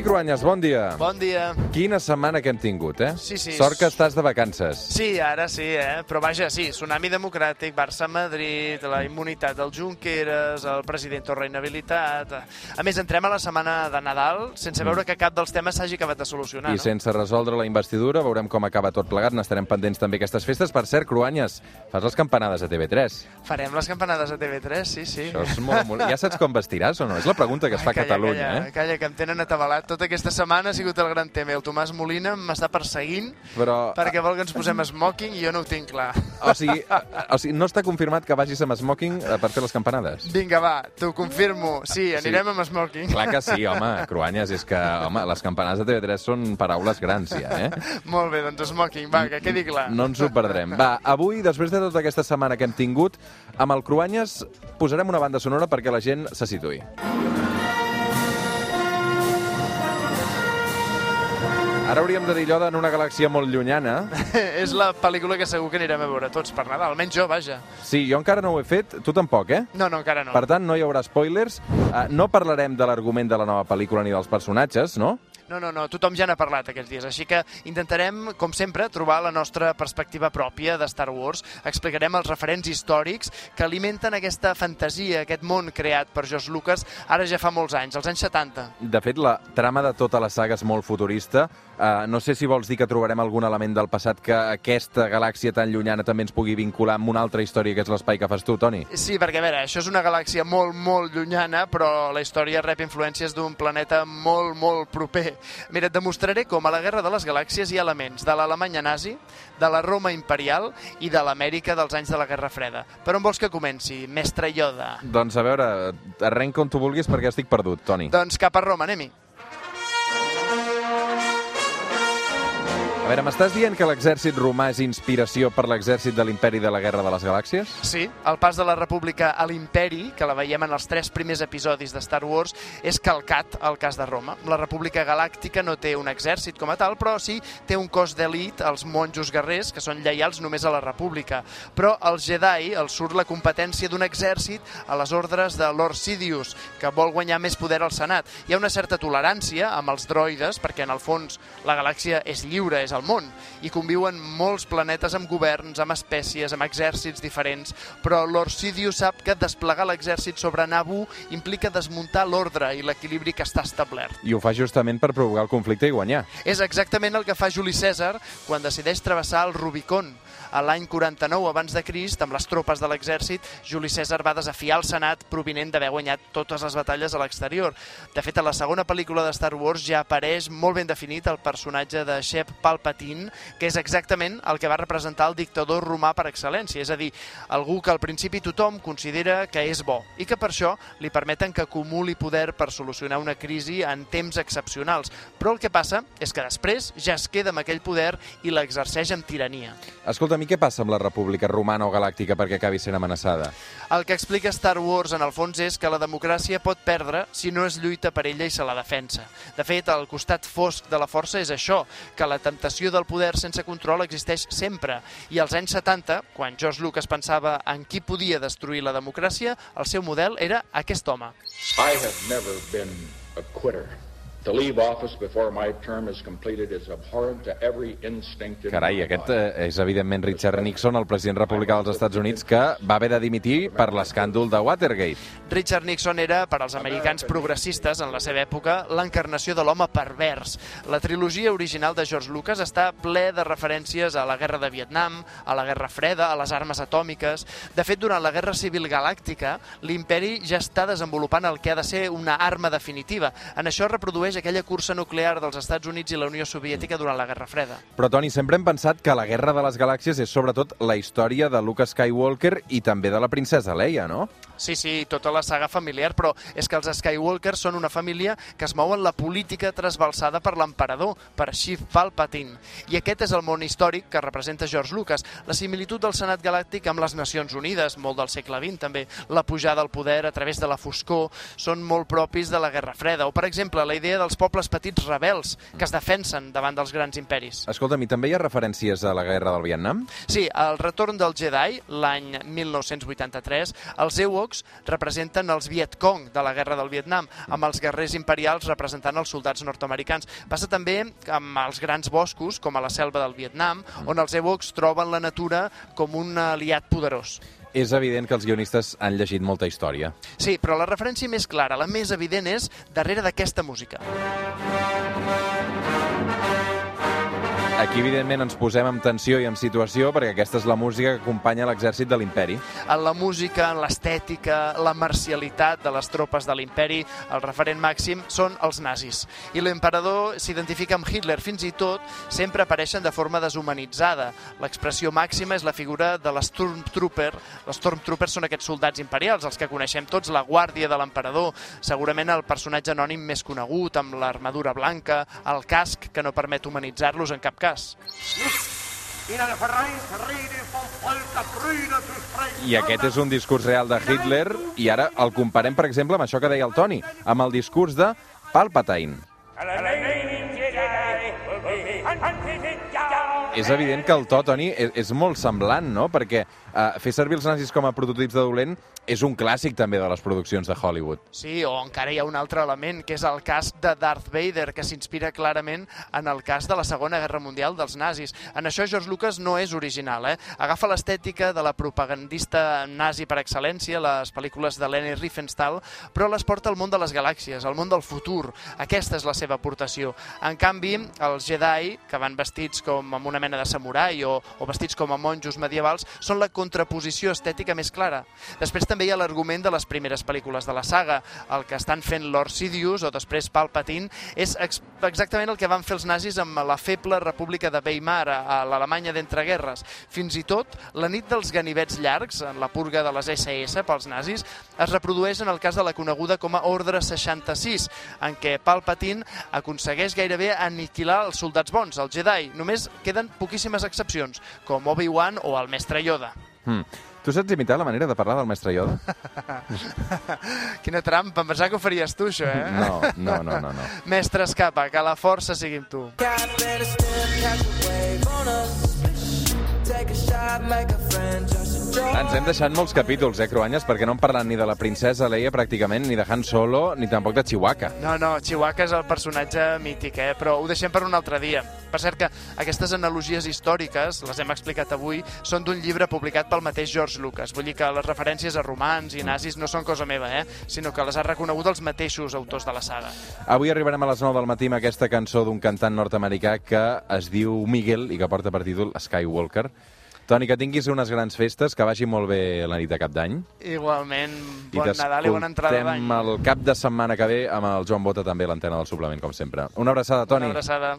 Toni Cruanyes, bon dia. Bon dia. Quina setmana que hem tingut, eh? Sí, sí. Sort que estàs de vacances. Sí, ara sí, eh? Però vaja, sí, tsunami democràtic, Barça-Madrid, la immunitat del Junqueras, el president torna inhabilitat... A més, entrem a la setmana de Nadal sense veure que cap dels temes s'hagi acabat de solucionar, I no? sense resoldre la investidura, veurem com acaba tot plegat. N'estarem pendents també aquestes festes. Per cert, Cruanyes, fas les campanades a TV3. Farem les campanades a TV3, sí, sí. Això és molt, molt... Ja saps com vestiràs o no? És la pregunta que es fa a Catalunya, calla, eh? Calla, que em tenen atabalat. Tota aquesta setmana ha sigut el gran tema. El Tomàs Molina m'està perseguint Però, perquè vol que ens posem smoking i jo no ho tinc clar. o sigui, o sigui, no està confirmat que vagis amb smoking eh, per fer les campanades? Vinga, va, t'ho confirmo. Sí, anirem amb smoking. Clar que sí, home, Cruanyes, és que, home, les campanades de TV3 són paraules grans, ja, eh? Molt bé, doncs smoking, va, que quedi clar. No ens ho perdrem. Va, avui, després de tota aquesta setmana que hem tingut, amb el Cruanyes posarem una banda sonora perquè la gent se situï. Ara hauríem de dir allò en una galàxia molt llunyana. és la pel·lícula que segur que anirem a veure tots per Nadal, almenys jo, vaja. Sí, jo encara no ho he fet, tu tampoc, eh? No, no, encara no. Per tant, no hi haurà spoilers. Uh, no parlarem de l'argument de la nova pel·lícula ni dels personatges, no? No, no, no, tothom ja n'ha parlat aquests dies, així que intentarem, com sempre, trobar la nostra perspectiva pròpia de Star Wars. Explicarem els referents històrics que alimenten aquesta fantasia, aquest món creat per George Lucas ara ja fa molts anys, als anys 70. De fet, la trama de tota la saga és molt futurista. Uh, no sé si vols dir que trobarem algun element del passat que aquesta galàxia tan llunyana també ens pugui vincular amb una altra història que és l'espai que fas tu, Toni. Sí, perquè a veure, això és una galàxia molt, molt llunyana, però la història rep influències d'un planeta molt, molt proper. Mira, et demostraré com a la Guerra de les Galàxies hi ha elements de l'Alemanya nazi, de la Roma imperial i de l'Amèrica dels anys de la Guerra Freda. Per on vols que comenci, mestre Yoda? Doncs a veure, arrenca on tu vulguis perquè estic perdut, Toni. Doncs cap a Roma, anem-hi. Veure, m'estàs dient que l'exèrcit romà és inspiració per l'exèrcit de l'imperi de la Guerra de les Galàxies? Sí, el pas de la República a l'imperi, que la veiem en els tres primers episodis de Star Wars, és calcat al cas de Roma. La República Galàctica no té un exèrcit com a tal, però sí té un cos d'elit, els monjos guerrers, que són lleials només a la República. Però als Jedi els surt la competència d'un exèrcit a les ordres de Lord Sidious, que vol guanyar més poder al Senat. Hi ha una certa tolerància amb els droides, perquè en el fons la galàxia és lliure, és el món, i conviuen molts planetes amb governs, amb espècies, amb exèrcits diferents, però Lord Sidious sap que desplegar l'exèrcit sobre Naboo implica desmuntar l'ordre i l'equilibri que està establert. I ho fa justament per provocar el conflicte i guanyar. És exactament el que fa Juli Cèsar quan decideix travessar el Rubicon. A l'any 49 abans de Crist, amb les tropes de l'exèrcit, Juli Cèsar va desafiar el Senat provinent d'haver guanyat totes les batalles a l'exterior. De fet, a la segona pel·lícula de Star Wars ja apareix molt ben definit el personatge de Shep Palpatine, que és exactament el que va representar el dictador romà per excel·lència, és a dir, algú que al principi tothom considera que és bo i que per això li permeten que acumuli poder per solucionar una crisi en temps excepcionals. Però el que passa és que després ja es queda amb aquell poder i l'exerceix amb tirania. Escolta, mi què passa amb la República Romana o Galàctica perquè acabi sent amenaçada? El que explica Star Wars en el fons és que la democràcia pot perdre si no es lluita per ella i se la defensa. De fet, el costat fosc de la força és això, que la temptació del poder sense control existeix sempre. I als anys 70, quan George Lucas pensava en qui podia destruir la democràcia, el seu model era aquest home. I have never been a quitter. To leave office before my term is completed is abhorrent to every instinct in Carai, aquest eh, és evidentment Richard Nixon, el president republicà dels Estats Units, que va haver de dimitir per l'escàndol de Watergate. Richard Nixon era, per als americans progressistes en la seva època, l'encarnació de l'home pervers. La trilogia original de George Lucas està ple de referències a la guerra de Vietnam, a la guerra freda, a les armes atòmiques. De fet, durant la guerra civil galàctica, l'imperi ja està desenvolupant el que ha de ser una arma definitiva. En això es reprodueix aquella cursa nuclear dels Estats Units i la Unió Soviètica durant la Guerra Freda. Però, Toni, sempre hem pensat que la Guerra de les Galàxies és sobretot la història de Luke Skywalker i també de la princesa Leia, no? Sí, sí, tota la saga familiar, però és que els Skywalkers són una família que es mou en la política trasbalsada per l'emperador, per Sheev Palpatine. I aquest és el món històric que representa George Lucas. La similitud del Senat Galàctic amb les Nacions Unides, molt del segle XX també, la pujada al poder a través de la foscor, són molt propis de la Guerra Freda. O, per exemple, la idea dels pobles petits rebels que es defensen davant dels grans imperis. Escolta'm, i també hi ha referències a la guerra del Vietnam? Sí, al retorn del Jedi, l'any 1983, els Ewoks representen els Viet Cong de la guerra del Vietnam, amb els guerrers imperials representant els soldats nord-americans. Passa també amb els grans boscos, com a la selva del Vietnam, on els Ewoks troben la natura com un aliat poderós. És evident que els guionistes han llegit molta història. Sí, però la referència més clara, la més evident, és darrere d'aquesta música. Aquí, evidentment, ens posem en tensió i en situació perquè aquesta és la música que acompanya l'exèrcit de l'imperi. En la música, en l'estètica, la marcialitat de les tropes de l'imperi, el referent màxim són els nazis. I l'emperador s'identifica amb Hitler, fins i tot sempre apareixen de forma deshumanitzada. L'expressió màxima és la figura de l'Stormtrooper. Les Stormtroopers són aquests soldats imperials, els que coneixem tots, la guàrdia de l'emperador, segurament el personatge anònim més conegut, amb l'armadura blanca, el casc, que no permet humanitzar-los en cap cas cas. I aquest és un discurs real de Hitler i ara el comparem, per exemple, amb això que deia el Toni, amb el discurs de Palpatine. És evident que el to, Toni, és, és molt semblant, no? Perquè uh, fer servir els nazis com a prototips de dolent és un clàssic també de les produccions de Hollywood. Sí, o encara hi ha un altre element, que és el cas de Darth Vader, que s'inspira clarament en el cas de la Segona Guerra Mundial dels nazis. En això George Lucas no és original, eh? Agafa l'estètica de la propagandista nazi per excel·lència, les pel·lícules de Leni Riefenstahl, però les porta al món de les galàxies, al món del futur. Aquesta és la seva aportació. En canvi, els Jedi, que van vestits com amb una mena de samurai o, o vestits com a monjos medievals, són la contraposició estètica més clara. Després també hi ha l'argument de les primeres pel·lícules de la saga. El que estan fent Lord Sidious o després Palpatine és ex exactament el que van fer els nazis amb la feble república de Weimar a l'Alemanya d'entreguerres. Fins i tot, la nit dels ganivets llargs, en la purga de les SS pels nazis, es reprodueix en el cas de la coneguda com a Ordre 66, en què Palpatine aconsegueix gairebé aniquilar els soldats bons, els Jedi. Només queden poquíssimes excepcions, com Obi-Wan o el mestre Yoda. Hmm. Tu saps imitar la manera de parlar del mestre Yoda? Quina trampa, em pensava que ho faries tu, això, eh? No, no, no, no. no. Mestre escapa, que la força sigui amb tu. Ens hem deixat molts capítols, eh, Cruanyes, perquè no hem parlat ni de la princesa Leia pràcticament, ni de Han Solo, ni tampoc de Chihuahua. No, no, Chihuahua és el personatge mític, eh? però ho deixem per un altre dia. Per cert que aquestes analogies històriques, les hem explicat avui, són d'un llibre publicat pel mateix George Lucas. Vull dir que les referències a romans i nazis no són cosa meva, eh? sinó que les ha reconegut els mateixos autors de la saga. Avui arribarem a les 9 del matí amb aquesta cançó d'un cantant nord-americà que es diu Miguel i que porta per títol Skywalker. Toni, que tinguis unes grans festes, que vagi molt bé la nit de cap d'any. Igualment, bon I Nadal i bona entrada d'any. el cap de setmana que ve amb el Joan Bota també l'antena del suplement, com sempre. Una abraçada, Toni. Una abraçada.